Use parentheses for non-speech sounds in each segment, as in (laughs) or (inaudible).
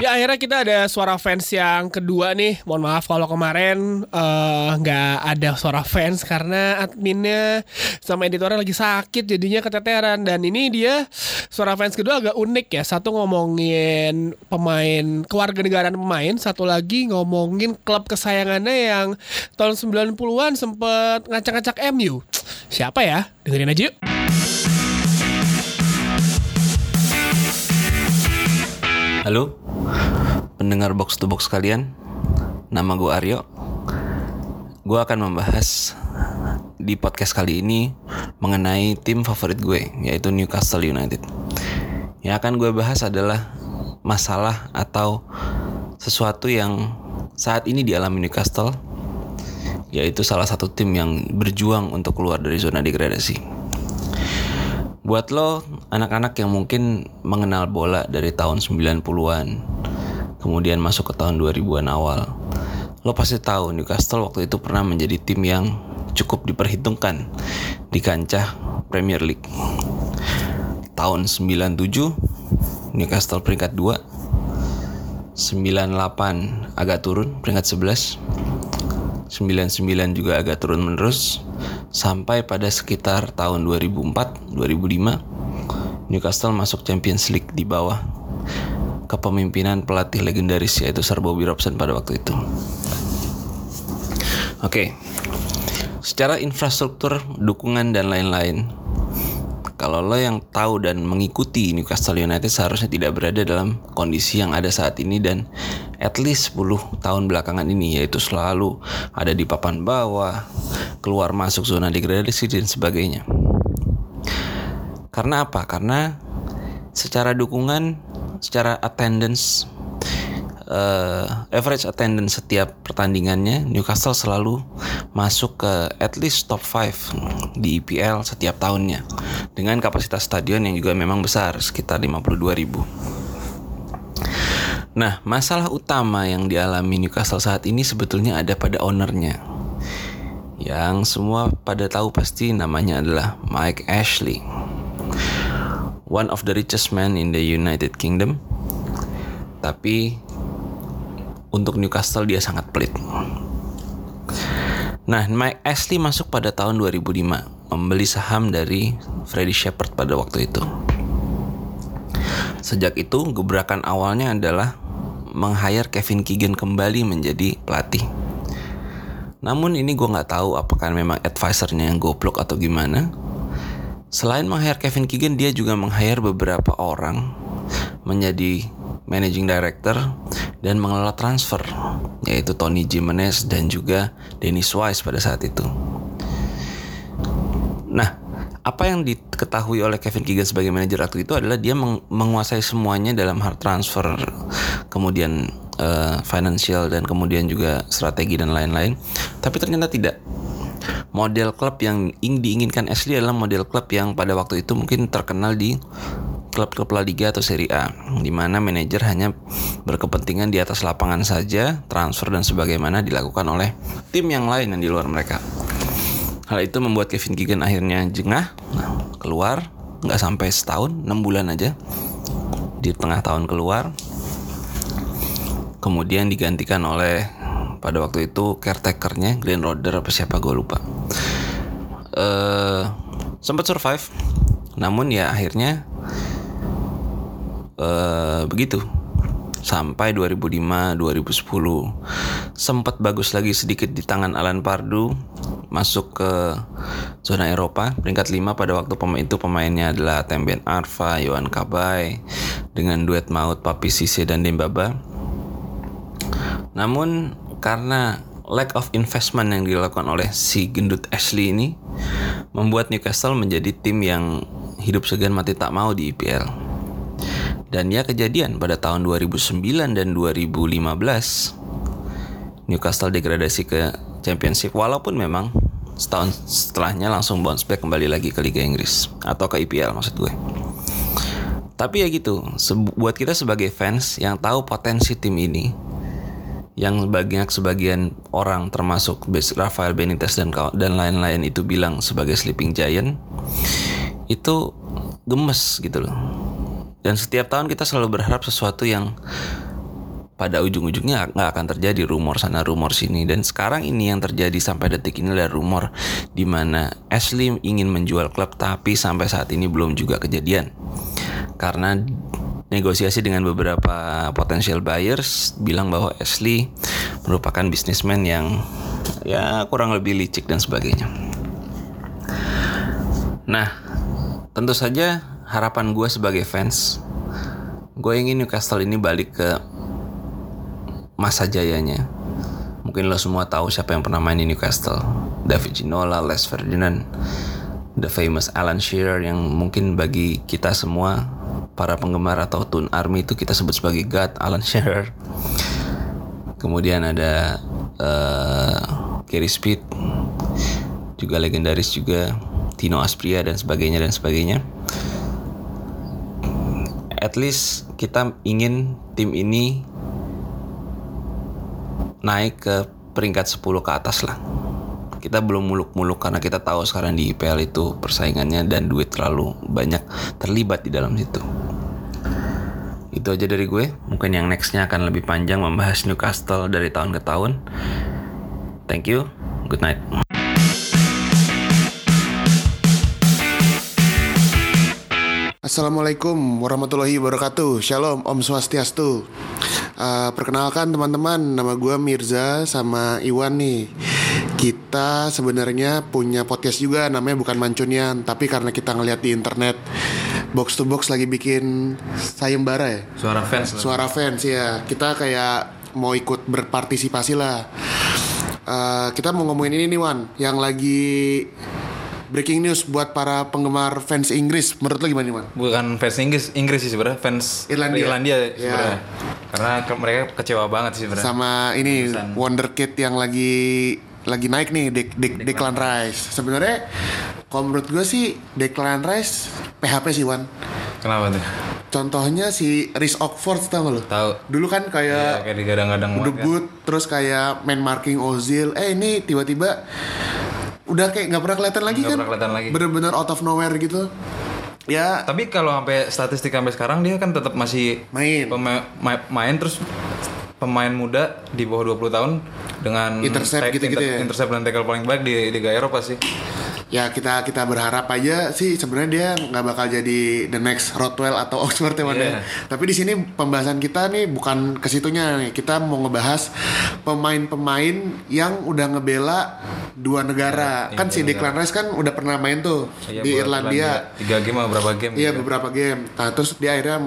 Ya akhirnya kita ada suara fans yang kedua nih. Mohon maaf kalau kemarin eh, nggak ada suara fans karena adminnya sama editornya lagi sakit jadinya keteteran dan ini dia suara fans kedua agak unik ya. Satu ngomongin pemain kewarganegaraan pemain, satu lagi ngomongin klub kesayangannya yang tahun 90-an sempet ngacak-ngacak MU. Siapa ya? Dengerin aja yuk. Halo, pendengar box to box kalian. Nama gue Aryo. Gue akan membahas di podcast kali ini mengenai tim favorit gue, yaitu Newcastle United. Yang akan gue bahas adalah masalah atau sesuatu yang saat ini dialami Newcastle, yaitu salah satu tim yang berjuang untuk keluar dari zona degradasi. Buat lo anak-anak yang mungkin mengenal bola dari tahun 90-an Kemudian masuk ke tahun 2000-an awal Lo pasti tahu Newcastle waktu itu pernah menjadi tim yang cukup diperhitungkan di kancah Premier League. Tahun 97 Newcastle peringkat 2 98 agak turun peringkat 11 99 juga agak turun menerus sampai pada sekitar tahun 2004 2005 Newcastle masuk Champions League di bawah kepemimpinan pelatih legendaris yaitu Sir Bobby Robson pada waktu itu. Oke. Secara infrastruktur, dukungan dan lain-lain kalau lo yang tahu dan mengikuti Newcastle United seharusnya tidak berada dalam kondisi yang ada saat ini dan at least 10 tahun belakangan ini yaitu selalu ada di papan bawah, keluar masuk zona degradasi dan sebagainya. Karena apa? Karena secara dukungan, secara attendance uh, average attendance setiap pertandingannya Newcastle selalu masuk ke at least top 5 di EPL setiap tahunnya dengan kapasitas stadion yang juga memang besar sekitar 52 ribu. Nah, masalah utama yang dialami Newcastle saat ini sebetulnya ada pada ownernya. Yang semua pada tahu pasti namanya adalah Mike Ashley. One of the richest man in the United Kingdom. Tapi untuk Newcastle dia sangat pelit. Nah, Mike Ashley masuk pada tahun 2005 membeli saham dari Freddie Shepard pada waktu itu. Sejak itu, gebrakan awalnya adalah meng-hire Kevin Keegan kembali menjadi pelatih. Namun ini gue nggak tahu apakah memang advisernya yang goblok atau gimana. Selain meng-hire Kevin Keegan, dia juga meng-hire beberapa orang menjadi managing director dan mengelola transfer yaitu Tony Jimenez dan juga Dennis Wise pada saat itu. Apa yang diketahui oleh Kevin Keegan sebagai manajer waktu itu adalah dia meng menguasai semuanya dalam hard transfer, kemudian uh, financial dan kemudian juga strategi dan lain-lain. Tapi ternyata tidak. Model klub yang ingin diinginkan Ashley adalah model klub yang pada waktu itu mungkin terkenal di klub-klub La Liga atau Serie A, di mana manajer hanya berkepentingan di atas lapangan saja, transfer dan sebagaimana dilakukan oleh tim yang lain yang di luar mereka. Hal itu membuat Kevin Keegan akhirnya jengah, keluar, nggak sampai setahun, 6 bulan aja, di tengah tahun keluar, kemudian digantikan oleh pada waktu itu caretakernya Glenn Roder apa siapa gue lupa. Uh, sempat survive, namun ya akhirnya uh, begitu. Sampai 2005 2010 sempat bagus lagi sedikit di tangan Alan Pardu masuk ke zona Eropa peringkat 5 pada waktu pemain itu pemainnya adalah Temben Arfa, Yohan Kabay dengan duet maut Papi Sise dan Dembaba namun karena lack of investment yang dilakukan oleh si gendut Ashley ini membuat Newcastle menjadi tim yang hidup segan mati tak mau di IPL. Dan ya kejadian pada tahun 2009 dan 2015 Newcastle degradasi ke Championship walaupun memang setahun setelahnya langsung bounce back kembali lagi ke Liga Inggris atau ke IPL maksud gue. Tapi ya gitu, buat kita sebagai fans yang tahu potensi tim ini, yang banyak sebagian orang termasuk Rafael Benitez dan dan lain-lain itu bilang sebagai sleeping giant itu gemes gitu loh. Dan setiap tahun kita selalu berharap sesuatu yang pada ujung-ujungnya nggak akan terjadi rumor sana rumor sini dan sekarang ini yang terjadi sampai detik ini adalah rumor di mana Ashley ingin menjual klub tapi sampai saat ini belum juga kejadian karena negosiasi dengan beberapa potensial buyers bilang bahwa Ashley merupakan bisnismen yang ya kurang lebih licik dan sebagainya. Nah, tentu saja harapan gue sebagai fans, gue ingin Newcastle ini balik ke masa jayanya. Mungkin lo semua tahu siapa yang pernah main di Newcastle. David Ginola, Les Ferdinand, the famous Alan Shearer yang mungkin bagi kita semua para penggemar atau Tun Army itu kita sebut sebagai God Alan Shearer. Kemudian ada uh, Gary Speed, juga legendaris juga Tino Aspria dan sebagainya dan sebagainya. At least kita ingin tim ini naik ke peringkat 10 ke atas lah. Kita belum muluk-muluk karena kita tahu sekarang di IPL itu persaingannya dan duit terlalu banyak terlibat di dalam situ. Itu aja dari gue. Mungkin yang nextnya akan lebih panjang membahas Newcastle dari tahun ke tahun. Thank you. Good night. Assalamualaikum warahmatullahi wabarakatuh Shalom, Om Swastiastu uh, Perkenalkan teman-teman Nama gue Mirza sama Iwan nih Kita sebenarnya punya podcast juga Namanya bukan Mancunian Tapi karena kita ngeliat di internet Box to Box lagi bikin sayembara ya Suara fans lah. Suara fans ya Kita kayak mau ikut berpartisipasi lah uh, Kita mau ngomongin ini nih Wan Yang lagi breaking news buat para penggemar fans Inggris. Menurut lo gimana, Man? Bukan fans Inggris, Inggris sih sebenarnya, fans Irlandia. Irlandia Ya. sebenarnya. Karena ke- mereka kecewa banget sih sebenarnya. Sama ini Keputusan. wonderkid yang lagi lagi naik nih Dek Dek Declan Rice. Sebenarnya kalau menurut gue sih Declan Rice PHP sih, Wan. Kenapa tuh? Contohnya si Rhys Oxford tau gak lo? Tahu. Dulu kan Ya, kayak kayak digadang-gadang banget kan. debut terus kayak main marking Ozil. Eh ini tiba-tiba udah kayak nggak pernah kelihatan lagi Nggak kan? pernah kelihatan lagi. Bener-bener out of nowhere gitu. Ya Tapi kalau sampai statistik sampai sekarang dia kan tetap masih Main. pema- ma- main terus pemain muda di bawah 20 tahun dengan Intercept gitu-gitu ya? Intercept dan tackle paling baik di Liga Eropa sih. Ya kita kita berharap aja sih sebenarnya dia nggak bakal jadi the next Rothwell atau (laughs) Oxford ya, ya. Iya. Tapi di sini pembahasan kita nih bukan ke situnya nih. Kita mau ngebahas pemain-pemain yang udah ngebela dua negara. Iya, kan si dua Declan Rice kan udah pernah main tuh Iya, di Irlandia. Tiga game atau berapa game? Iya gitu. beberapa game. Nah terus dia akhirnya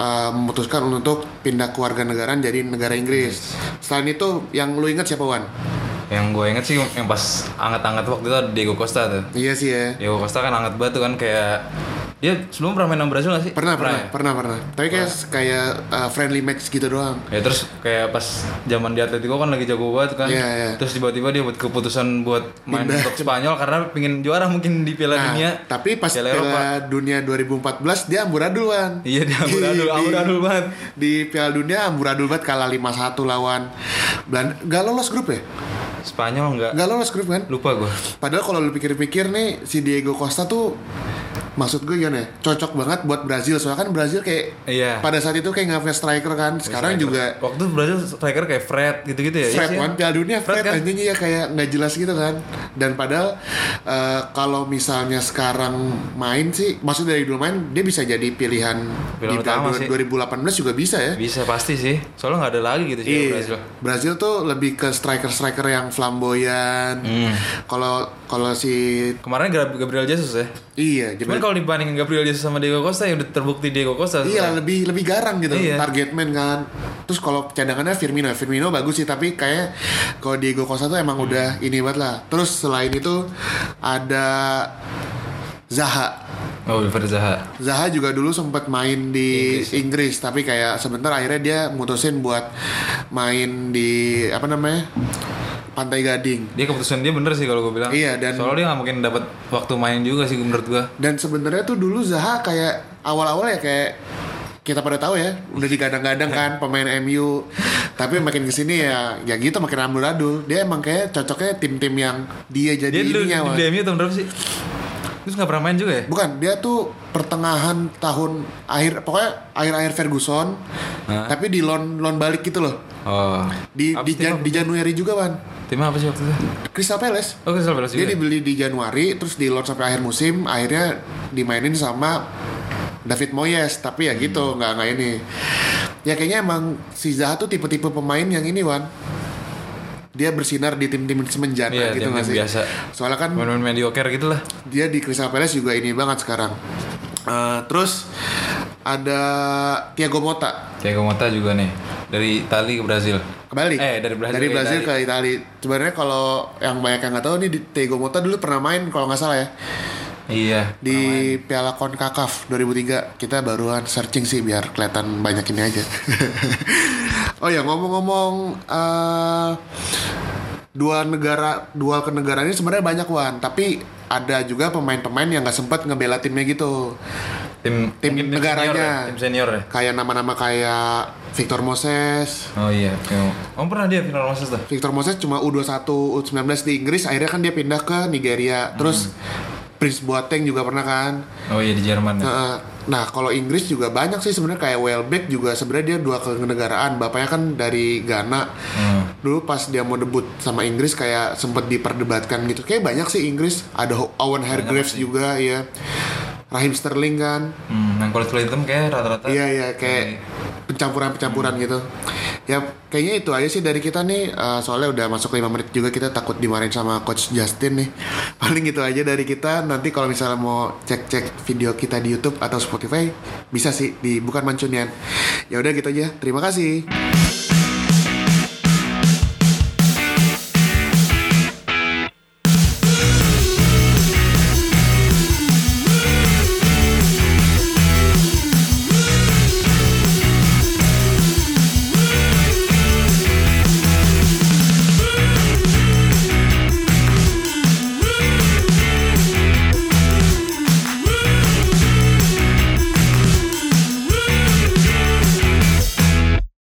uh, memutuskan untuk pindah ke warga negaraan jadi negara Inggris. Selain itu yang lu ingat siapa Wan? Yang gue inget sih yang pas anget-anget waktu itu ada Diego Costa tuh. Iya sih ya. Diego Costa kan anget banget tuh kan kayak dia sebelum pernah main sama Brazil gak sih? Pernah pernah ya? pernah pernah. Tapi kayak kayak uh, friendly match gitu doang. Ya terus kayak pas zaman di Atletico kan lagi jago banget kan. Iya, iya. Terus tiba-tiba dia buat keputusan buat main Pindah. untuk Spanyol karena pingin juara mungkin di Piala Nah, Dunia. tapi pas Piala Eropa. Piala Dunia 2014 dia amburadul Wan. Iya dia amburadul, (laughs) amburadul banget. Di Piala Dunia amburadul banget kalah 5-1 lawan Belanda. Gak lolos grup ya? Spanyol enggak. Gak lolos grup kan? Lupa gue. Padahal kalau lu pikir-pikir nih si Diego Costa tuh maksud gue gimana ya? Cocok banget buat Brazil soalnya kan Brazil kayak Iya. pada saat itu kayak nggak striker kan. Sekarang juga Waktu itu Brazil striker kayak Fred gitu-gitu ya. Fred Iya sih, kan Piala Dunia Fred Fred, kan? anjing ya kayak nggak jelas gitu kan dan padahal eh, kalau misalnya sekarang main sih maksud dari dulu main dia bisa jadi pilihan Pilihan di Piala sih. 2018 juga bisa ya Bisa pasti sih. Soalnya nggak ada lagi gitu sih Iya, Brazil. Brazil tuh lebih ke striker-striker yang flamboyan. Hmm. Kalau kalau si Kemarin Gab- Gabriel Jesus ya. iya, jadi kalau dibandingin Gabriel Jesus sama Diego Costa ya udah terbukti Diego Costa. iya lebih lebih garang gitu Iya. target man kan. Terus kalau cadangannya Firmino, Firmino bagus sih tapi kayak kalau Diego Costa tuh Hmm. emang udah ini banget lah. Terus selain itu ada Zaha. Oh, Wilfried Zaha. Zaha juga dulu sempat main di Inggris, tapi kayak sebentar akhirnya dia mutusin buat main di apa namanya Pantai Gading. Dia keputusan dia bener sih kalau gue bilang. Iya, dan- soalnya dia nggak mungkin dapat waktu main juga sih menurut gue. Dan sebenarnya tuh dulu Zaha kayak awal-awal ya kayak kita pada tahu ya udah digadang-gadang kan (laughs) pemain MU tapi makin ke sini ya ya gitu makin amburadul dia emang kayak cocoknya tim-tim yang dia jadi Dia dulu ininya di. DMU tahun berapa sih? Terus nggak pernah main juga ya? bukan dia tuh pertengahan tahun akhir pokoknya akhir-akhir Ferguson Hah? tapi di loan loan balik gitu loh Oh. di di, Jan- di Januari juga kan Tim apa sih waktu itu? Crystal Palace Oh, Crystal Palace dia juga. dibeli di Januari terus di loan sampai akhir musim akhirnya dimainin sama David Moyes tapi ya gitu nggak nggak ini ya kayaknya emang si Zaha tuh tipe-tipe pemain yang ini Wan dia bersinar di tim-tim semenjana Iya, gitu nggak sih biasa. soalnya kan Main-main mediocre gitu lah. dia di Crystal Palace juga ini banget sekarang Eh, terus ada Thiago Motta Thiago Motta juga nih dari Itali ke Brazil. kembali Eh, dari Brazil dari ke Brazil ke Itali sebenarnya kalau yang banyak yang nggak tahu nih di Thiago Motta dulu pernah main kalau nggak salah ya Iya. di Piala Concacaf 2003 kita baruan searching sih biar kelihatan banyak ini aja. (laughs) oh ya ngomong-ngomong eh, dua negara dual ke negara ini sebenarnya banyak wan tapi ada juga pemain-pemain yang nggak sempat ngebela timnya gitu Tim Tim negaranya. Senior ya? Tim senior ya. kayak nama-nama kayak Victor Moses Oh iya. Oh pernah dia final Moses tuh. Victor Moses cuma U21 U19 di Inggris akhirnya kan dia pindah ke Nigeria terus Prince Boateng juga pernah kan Oh iya di Jerman ya. Nah, nah kalau Inggris juga banyak sih sebenarnya kayak Welbeck juga sebenarnya dia dua kenegaraan. Bapaknya kan dari Ghana. Hmm. Dulu pas dia mau debut sama Inggris kayak sempet diperdebatkan gitu. Kayak banyak sih Inggris. Ada Owen Hargreaves juga ya. Raheem Sterling kan. Hmm, yang kulit kulit hitam kayak rata-rata. Iya iya kayak pencampuran-pencampuran gitu. Ya kayaknya itu aja sih dari kita nih. Eh, soalnya udah masuk 5 menit juga kita takut dimarahin sama coach Justin nih. (laughs) Paling gitu aja dari kita. Nanti kalau misalnya mau cek-cek video kita di YouTube atau Spotify bisa sih di bukan mancunian. Ya udah gitu aja. Terima kasih.